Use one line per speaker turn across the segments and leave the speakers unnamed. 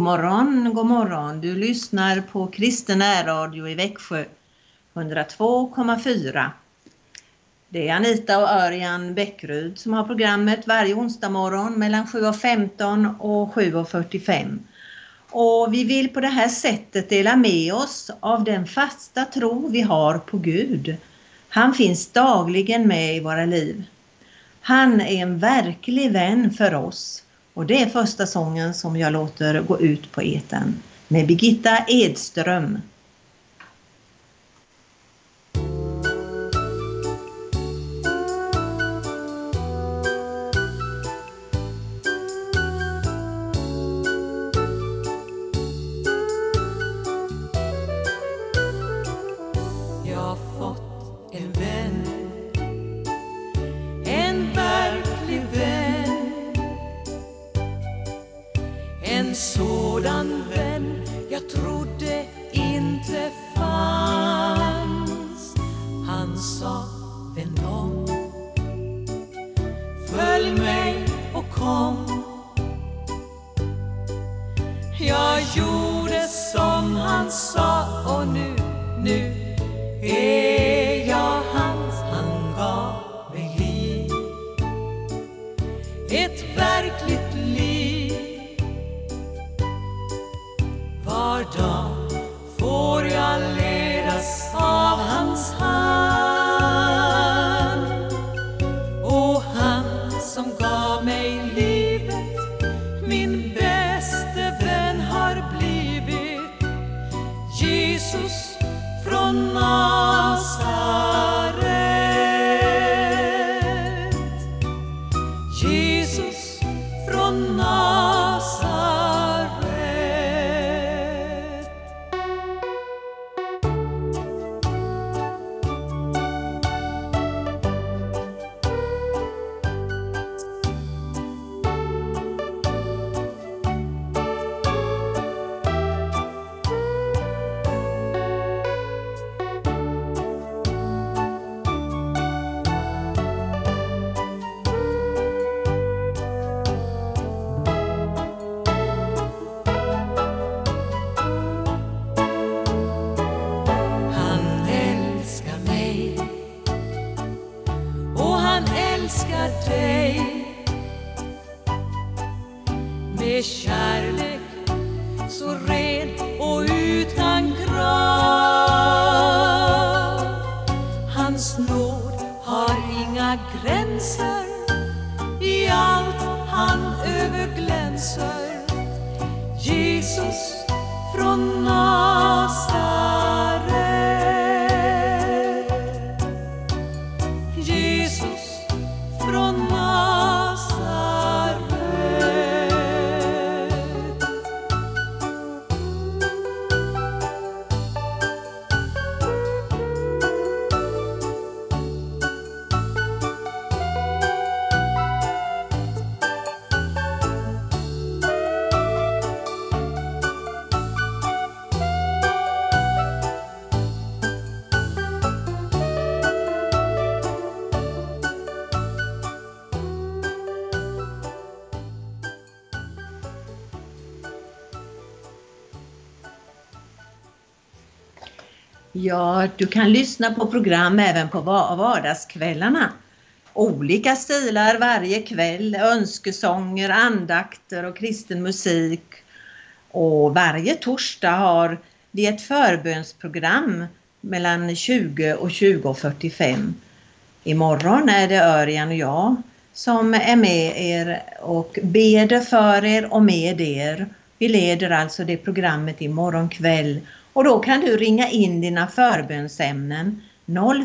God morgon, god morgon. Du lyssnar på Kristen Radio i Växjö 102,4. Det är Anita och Örjan Bäckryd som har programmet varje onsdag morgon mellan 7.15 och 7.45. Och vi vill på det här sättet dela med oss av den fasta tro vi har på Gud. Han finns dagligen med i våra liv. Han är en verklig vän för oss och det är första sången som jag låter gå ut på eten med Birgitta Edström. Ja, du kan lyssna på program även på vardagskvällarna. Olika stilar varje kväll, önskesånger, andakter och kristen musik. Och varje torsdag har vi ett förbönsprogram mellan 20 och 20.45. Imorgon är det Örjan och jag som är med er och beder för er och med er. Vi leder alltså det programmet imorgon kväll och då kan du ringa in dina förbönsämnen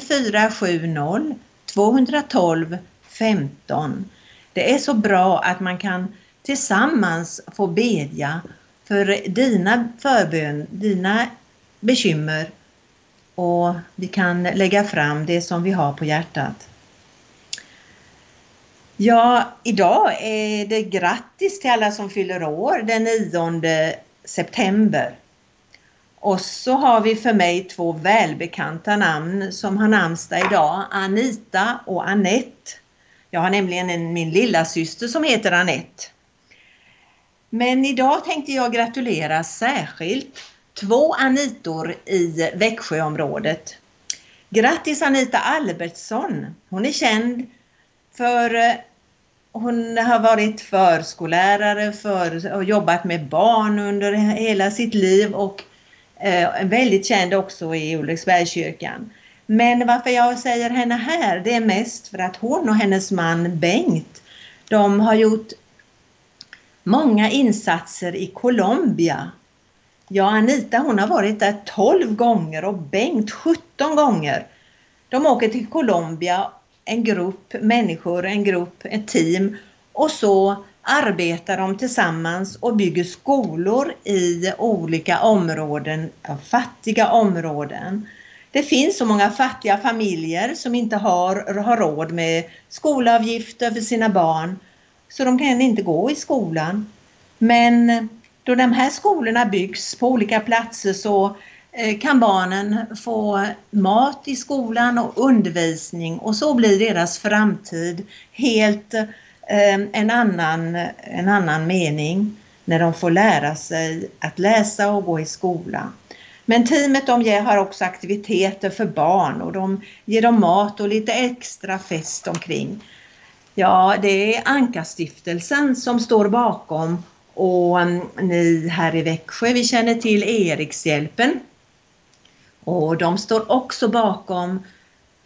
0470 212 15. Det är så bra att man kan tillsammans få bedja för dina förbön, dina bekymmer och vi kan lägga fram det som vi har på hjärtat. Ja, idag är det grattis till alla som fyller år den 9 september. Och så har vi för mig två välbekanta namn som har namnsdag idag, Anita och Annette. Jag har nämligen en, min lilla syster som heter Annette. Men idag tänkte jag gratulera särskilt två Anitor i Växjöområdet. Grattis Anita Albertsson! Hon är känd för eh, hon har varit förskollärare för, och jobbat med barn under hela sitt liv och eh, väldigt känd också i Ulriksbergskyrkan. Men varför jag säger henne här det är mest för att hon och hennes man Bengt de har gjort många insatser i Colombia. Ja, Anita hon har varit där 12 gånger och Bengt 17 gånger. De åker till Colombia, en grupp människor, en grupp, ett team och så arbetar de tillsammans och bygger skolor i olika områden, fattiga områden. Det finns så många fattiga familjer som inte har, har råd med skolavgifter för sina barn så de kan inte gå i skolan. Men då de här skolorna byggs på olika platser så eh, kan barnen få mat i skolan och undervisning och så blir deras framtid helt eh, Ehm, en annan, en annan mening när de får lära sig att läsa och gå i skola. Men teamet de ger, har också aktiviteter för barn och de ger dem mat och lite extra fest omkring. Ja, det är Ankarstiftelsen som står bakom och ehm, ni här i Växjö, vi känner till Erikshjälpen. Och de står också bakom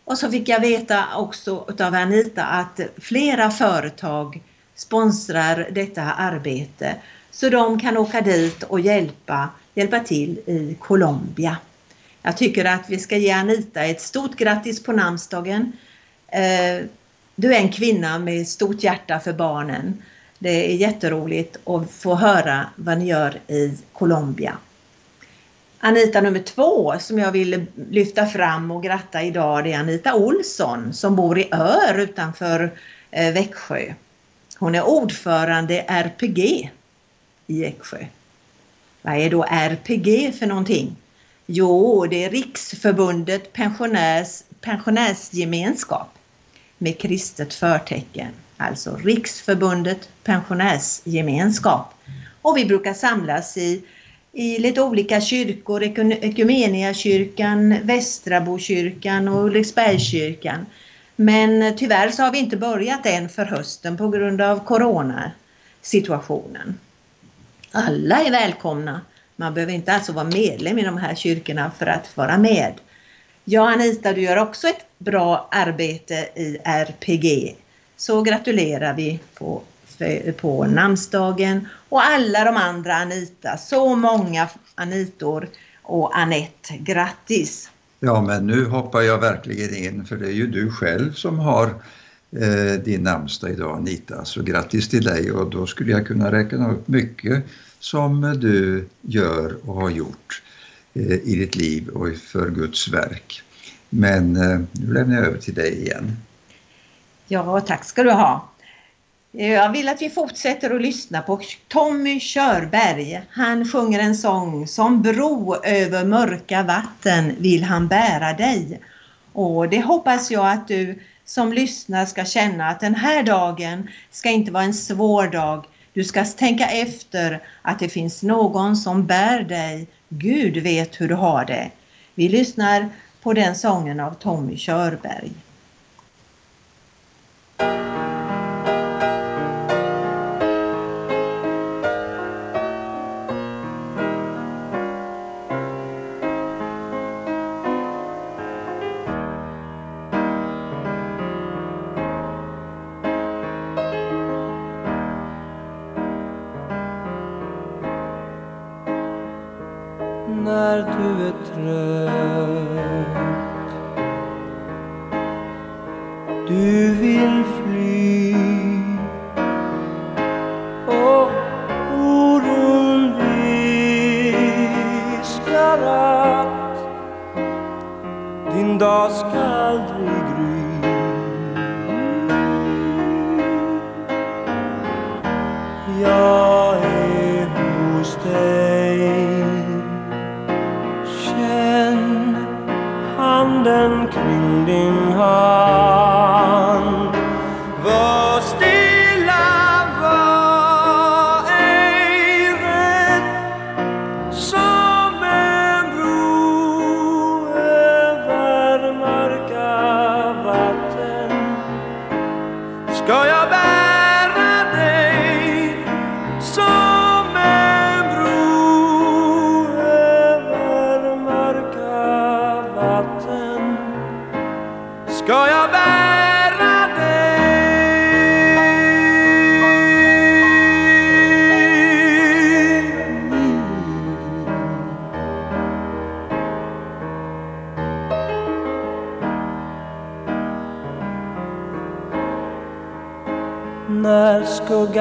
och så fick jag veta också av Anita att flera företag sponsrar detta arbete så de kan åka dit och hjälpa, hjälpa till i Colombia. Jag tycker att vi ska ge Anita ett stort grattis på namnsdagen. Eh, du är en kvinna med stort hjärta för barnen. Det är jätteroligt att få höra vad ni gör i Colombia. Anita nummer två som jag vill lyfta fram och gratta idag det är Anita Olsson som bor i Ör utanför eh, Växjö. Hon är ordförande i RPG i Växjö. Vad är då RPG för någonting? Jo, det är Riksförbundet Pensionärs, Pensionärsgemenskap med kristet förtecken. Alltså Riksförbundet Pensionärsgemenskap. Och vi brukar samlas i, i lite olika kyrkor, Ekumeniakyrkan, Västrabokyrkan och Ulriksbergskyrkan. Men tyvärr så har vi inte börjat än för hösten på grund av coronasituationen. Alla är välkomna. Man behöver inte alltså vara medlem i de här kyrkorna för att vara med. Ja Anita, du gör också ett bra arbete i RPG. Så gratulerar vi på, på namnsdagen och alla de andra Anita. Så många Anitor och Anette. Grattis!
Ja, men nu hoppar jag verkligen in för det är ju du själv som har eh, din namnsdag idag Anita. Så grattis till dig och då skulle jag kunna räkna upp mycket som du gör och har gjort eh, i ditt liv och för Guds verk. Men eh, nu lämnar jag över till dig igen.
Ja, tack ska du ha. Eh, jag vill att vi fortsätter att lyssna på Tommy Körberg. Han sjunger en sång Som bro över mörka vatten vill han bära dig. Och det hoppas jag att du som lyssnar ska känna att den här dagen ska inte vara en svår dag. Du ska tänka efter att det finns någon som bär dig. Gud vet hur du har det. Vi lyssnar på den sången av Tommy Körberg.
Du är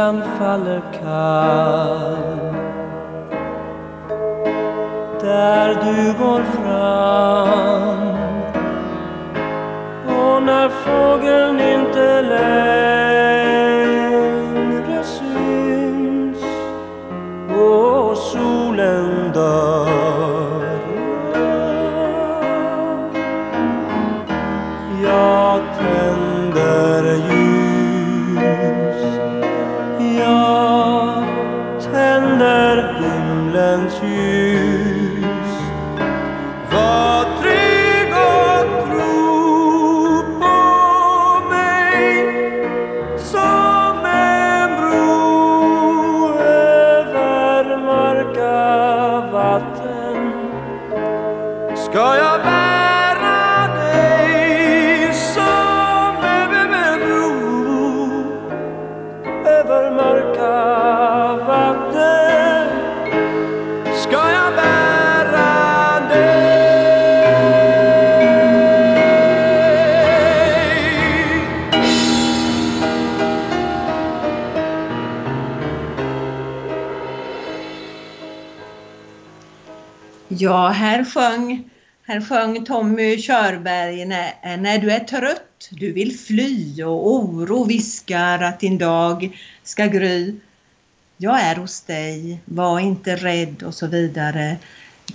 am
Ja, här sjöng, här sjöng Tommy Körberg när, när du är trött, du vill fly och oro viskar att din dag ska gry. Jag är hos dig, var inte rädd och så vidare.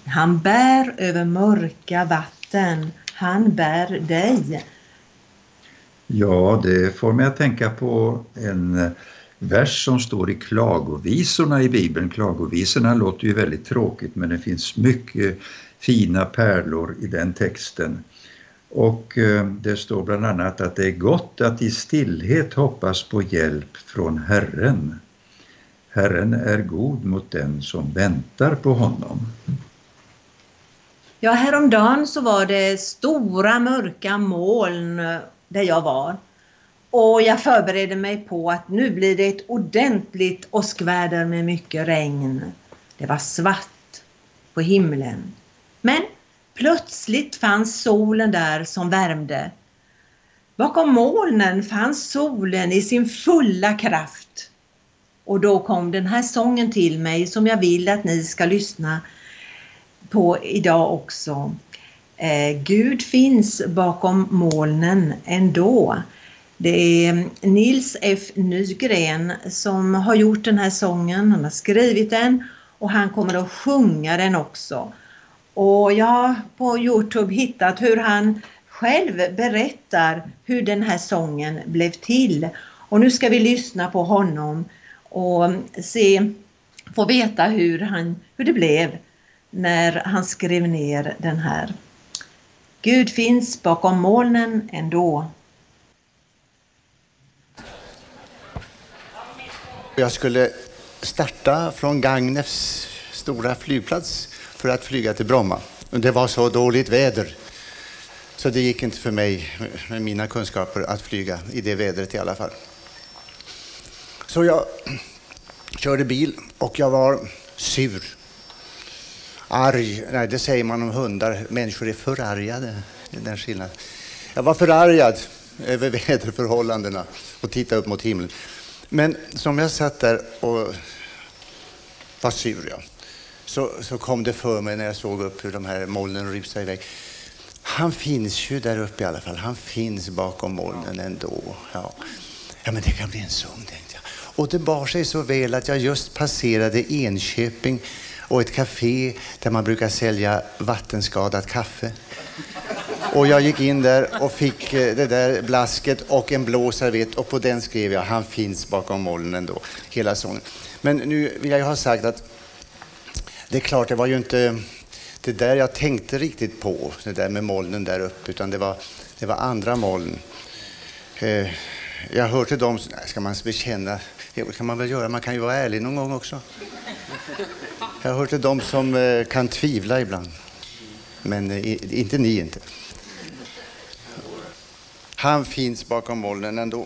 Han bär över mörka vatten, han bär dig.
Ja, det får mig att tänka på en eh, vers som står i klagovisorna i Bibeln. Klagovisorna låter ju väldigt tråkigt men det finns mycket fina pärlor i den texten. Och eh, det står bland annat att det är gott att i stillhet hoppas på hjälp från Herren. Herren är god mot den som väntar på honom.
Ja, häromdagen så var det stora mörka moln där jag var. Och jag förberedde mig på att nu blir det ett ordentligt åskväder med mycket regn. Det var svart på himlen. Men plötsligt fanns solen där som värmde. Bakom molnen fanns solen i sin fulla kraft. Och då kom den här sången till mig som jag vill att ni ska lyssna på idag också. Eh, Gud finns bakom molnen ändå. Det är mm, Nils F Nygren som har gjort den här sången, han har skrivit den och han kommer att sjunga den också. Och jag har på Youtube hittat hur han själv berättar hur den här sången blev till. Och nu ska vi lyssna på honom och mm, se, få veta hur, han, hur det blev när han skrev ner den här. Gud finns bakom molnen ändå.
Jag skulle starta från Gagnefs stora flygplats för att flyga till Bromma. Det var så dåligt väder så det gick inte för mig med mina kunskaper att flyga i det vädret i alla fall. Så jag körde bil och jag var sur. Arg, nej det säger man om hundar, människor är förargade. Det är den skillnaden. Jag var förargad över väderförhållandena och tittade upp mot himlen. Men som jag satt där och var sur, ja, så, så kom det för mig när jag såg upp hur de här molnen rusade iväg. Han finns ju där uppe i alla fall. Han finns bakom molnen ändå. Ja, ja men det kan bli en sång, tänkte jag. Och det bar sig så väl att jag just passerade Enköping och ett café där man brukar sälja vattenskadat kaffe. Och jag gick in där och fick eh, det där blasket och en blå servett och på den skrev jag Han finns bakom molnen då, hela sången. Men nu vill jag ju ha sagt att det är klart, det var ju inte det där jag tänkte riktigt på, det där med molnen där uppe, utan det var, det var andra moln. Eh, jag hör till dem, ska man bekänna, det kan man väl göra, man kan ju vara ärlig någon gång också. Jag hör till dem som eh, kan tvivla ibland. Men inte ni inte. Han finns bakom molnen ändå.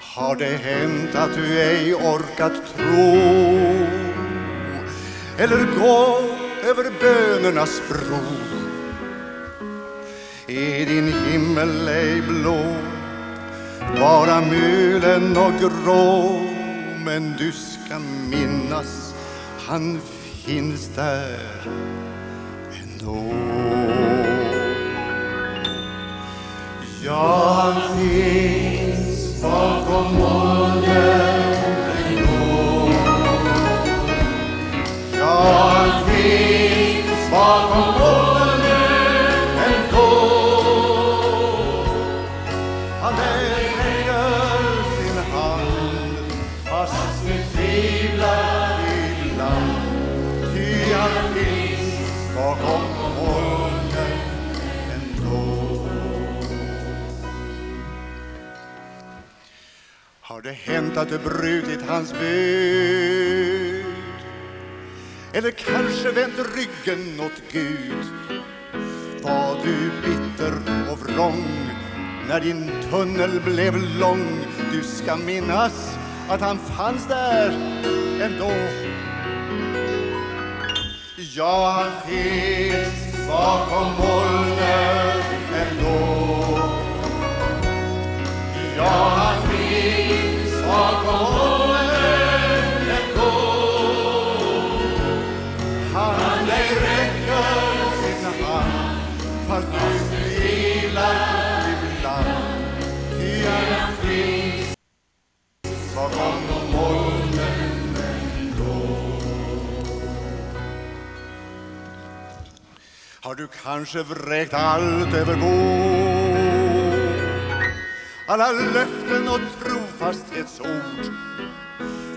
Har det hänt att du ej orkat tro? Eller gå över bönernas bro? Är din himmel ej blå bara mulen och grå men du ska minnas han finns där ändå. Ja, han finns bakom molnen ändå. Ja, att du brutit hans bud? Eller kanske vänt ryggen åt Gud? Var du bitter och vrång när din tunnel blev lång? Du ska minnas att han fanns där ändå. Ja, han finns bakom molnen ändå. Ja, han har du kanske vräkt allt över bord? Alla löften och trofasthetsord.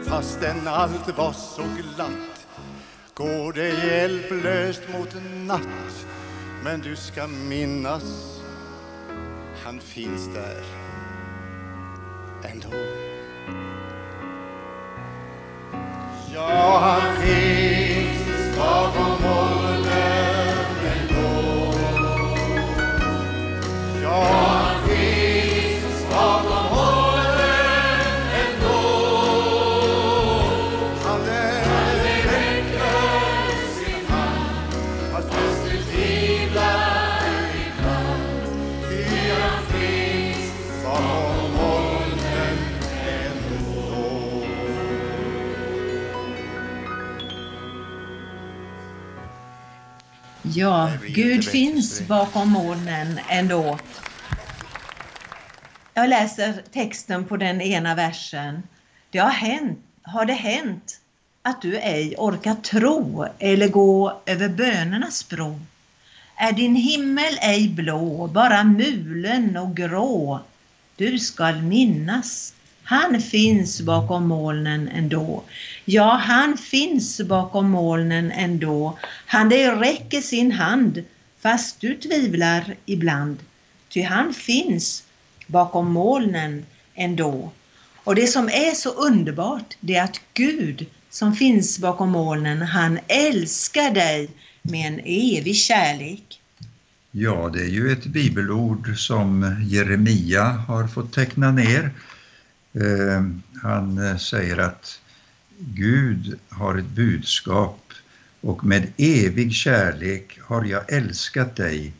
Fastän allt var så glatt går det hjälplöst mot natt. Men du ska minnas han finns där ändå. Ja, han finns Ja,
Gud finns bakom molnen ändå. Jag läser texten på den ena versen. Det har hänt, har det hänt att du ej orkar tro eller gå över bönernas bro? Är din himmel ej blå, bara mulen och grå? Du skall minnas, han finns bakom molnen ändå. Ja, han finns bakom molnen ändå. Han dig räcker sin hand, fast du tvivlar ibland. Ty han finns bakom molnen ändå. Och det som är så underbart, det är att Gud som finns bakom molnen, han älskar dig med en evig kärlek.
Ja, det är ju ett bibelord som Jeremia har fått teckna ner. Eh, Han eh, säger att Gud har ett budskap och med evig kärlek har jag älskat dig.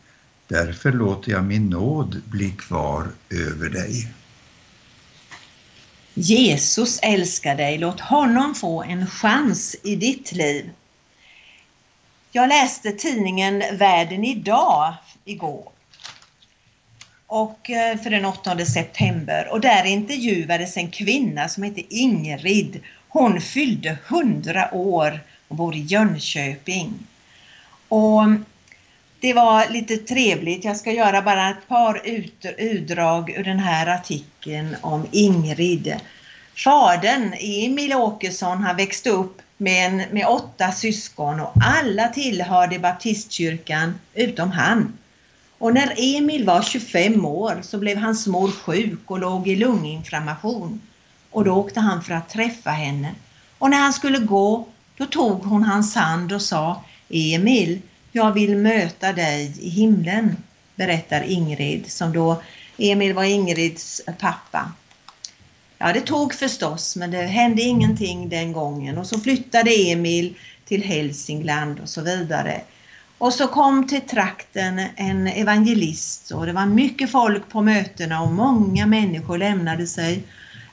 Därför låter jag min nåd bli kvar över dig.
Jesus älskar dig, låt honom få en chans i ditt liv. Jag läste tidningen Världen idag igår. Och eh, för den 8 september och där intervjuades en kvinna som heter Ingrid. Hon fyllde 100 år och bor i Jönköping. Och det var lite trevligt. Jag ska göra bara ett par utdrag ur den här artikeln om Ingrid. Fadern, Emil Åkesson, han växte upp med, en, med åtta syskon och alla tillhörde baptistkyrkan utom han. Och när Emil var 25 år så blev hans mor sjuk och låg i lunginflammation. Och då åkte han för att träffa henne. Och när han skulle gå, då tog hon hans hand och sa Emil, jag vill möta dig i himlen, berättar Ingrid, som då Emil var Ingrids pappa. Ja, det tog förstås, men det hände ingenting den gången och så flyttade Emil till Hälsingland och så vidare. Och så kom till trakten en evangelist och det var mycket folk på mötena och många människor lämnade sig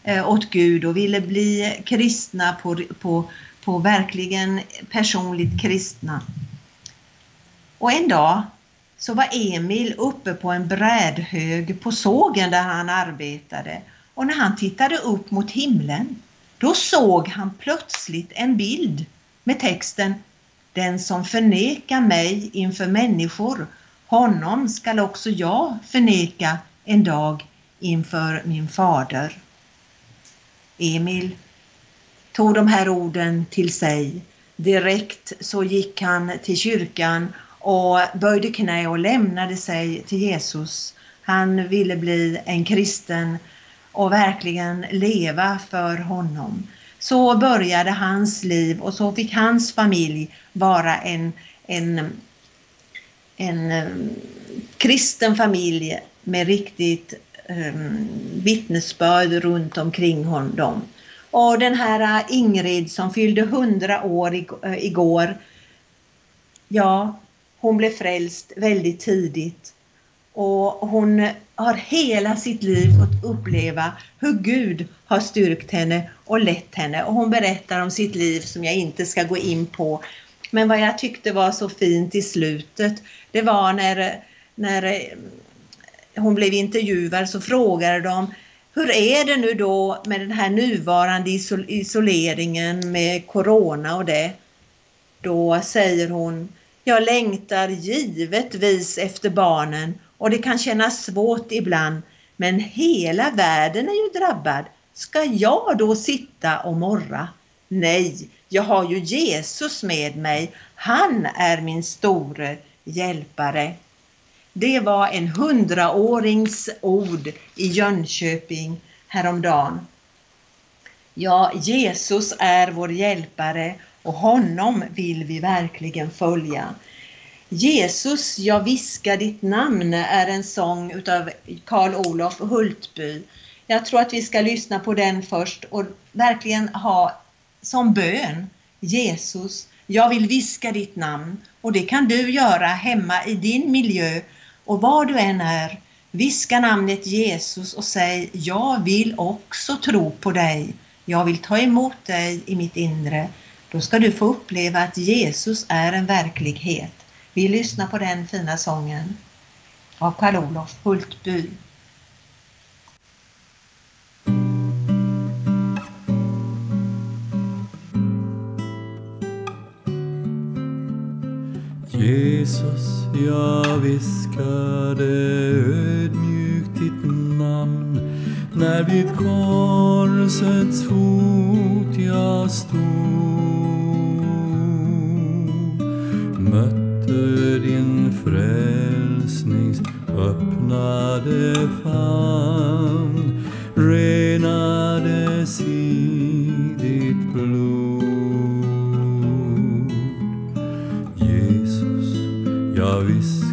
Eh, åt Gud och ville bli kristna på, på, på verkligen personligt kristna. Och en dag så var Emil uppe på en brädhög på sågen där han arbetade och när han tittade upp mot himlen då såg han plötsligt en bild med texten Den som förnekar mig inför människor, honom skall också jag förneka en dag inför min fader. Emil tog de här orden till sig. Direkt så gick han till kyrkan och böjde knä och lämnade sig till Jesus. Han ville bli en kristen och verkligen leva för honom. Så började hans liv och så fick hans familj vara en, en, en eh, kristen familj med riktigt eh, vittnesbörd runt omkring honom. Och den här äh, Ingrid som fyllde 100 år äh, igår, ja, hon blev frälst väldigt tidigt. Och hon har hela sitt liv fått uppleva hur Gud har styrkt henne och lett henne. Och hon berättar om sitt liv som jag inte ska gå in på. Men vad jag tyckte var så fint i slutet, det var när, när hon blev intervjuad så frågade de hur är det nu då med den här nuvarande isoleringen med Corona och det? Då säger hon jag längtar givetvis efter barnen och det kan kännas svårt ibland men hela världen är ju drabbad. Ska jag då sitta och morra? Nej, jag har ju Jesus med mig. Han är min store hjälpare. Det var en hundraårings ord i Jönköping häromdagen. Ja, Jesus är vår hjälpare och honom vill vi verkligen följa. Jesus, jag viskar ditt namn är en sång utav Karl Olof Hultby. Jag tror att vi ska lyssna på den först och verkligen ha som bön Jesus, jag vill viska ditt namn och det kan du göra hemma i din miljö och var du än är. Viska namnet Jesus och säg jag vill också tro på dig. Jag vill ta emot dig i mitt inre. Då ska du få uppleva att Jesus är en verklighet. Vi lyssnar på den fina sången av Karl-Olof Hultby.
Jesus, jag viskade ödmjukt ditt namn. När vid korsets fot jag stod mötte din frälsnings öppnade famn renade sin jag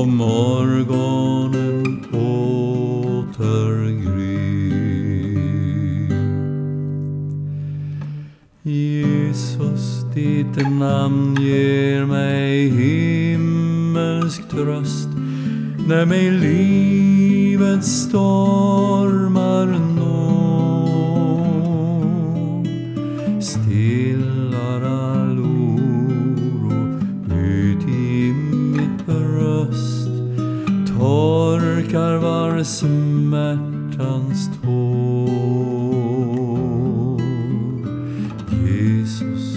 och morgonen åter gry. Jesus, ditt namn ger mig himmelsk tröst när mig livets stormar smärtans tår. Jesus,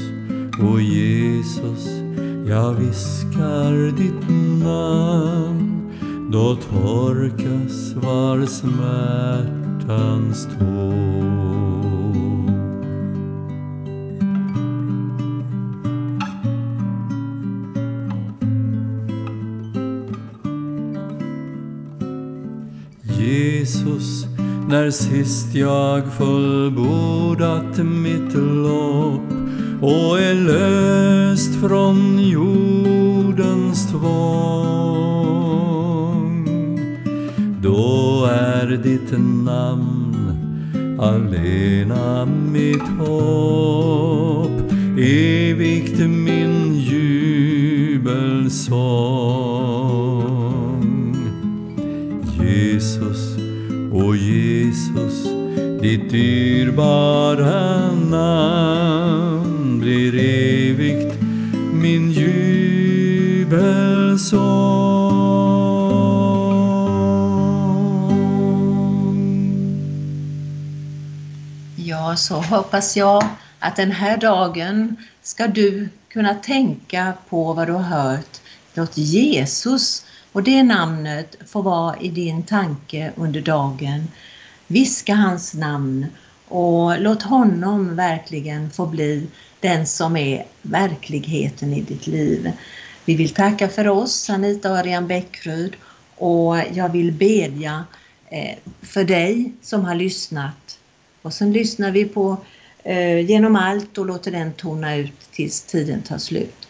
o oh Jesus, jag viskar ditt namn. Då torkas var smärtans tår. Jesus, när sist jag fullbordat mitt lopp och är löst från jordens tvång. Då är ditt namn allena mitt hopp, evigt min jubelsång. O Jesus, ditt dyrbara namn blir evigt min jubelsång.
Ja, så hoppas jag att den här dagen ska du kunna tänka på vad du har hört. Låt Jesus och det namnet får vara i din tanke under dagen. Viska hans namn och låt honom verkligen få bli den som är verkligheten i ditt liv. Vi vill tacka för oss, Anita och Örjan Bäckryd och jag vill bedja eh, för dig som har lyssnat. Och sen lyssnar vi på eh, Genom allt och låter den tona ut tills tiden tar slut.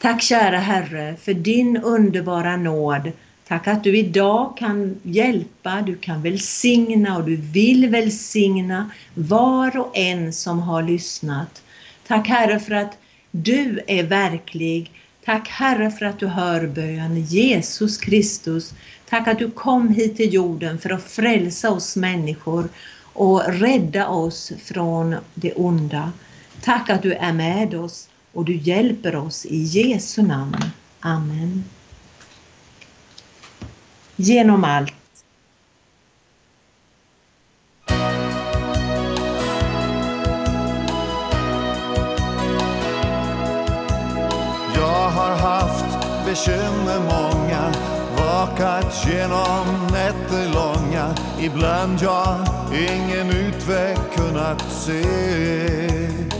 Tack kära Herre för din underbara nåd. Tack att du idag kan hjälpa, du kan välsigna och du vill välsigna var och en som har lyssnat. Tack Herre för att du är verklig. Tack Herre för att du hör bön. Jesus Kristus, tack att du kom hit till jorden för att frälsa oss människor och rädda oss från det onda. Tack att du är med oss och du hjälper oss i Jesu namn. Amen. Genom allt.
Jag har haft bekymmer många Vakat genom nätter långa Ibland jag ingen utväg kunnat se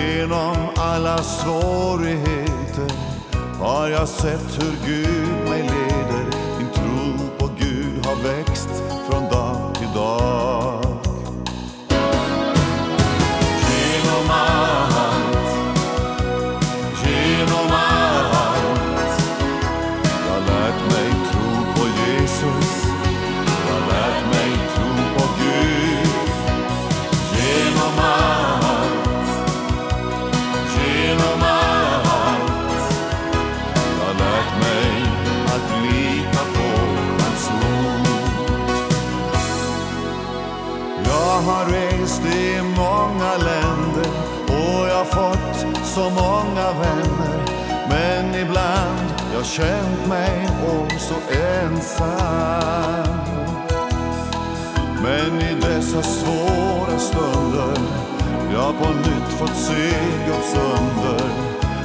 genom alla svårigheter Har jag sett hur Gud mig leder. Min tro på Gud har växt från dag till dag. Jag känt mig om så ensam. Men i dessa svåra stunder jag på nytt fått se Guds under.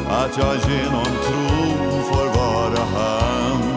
Att jag genom tro får vara Han.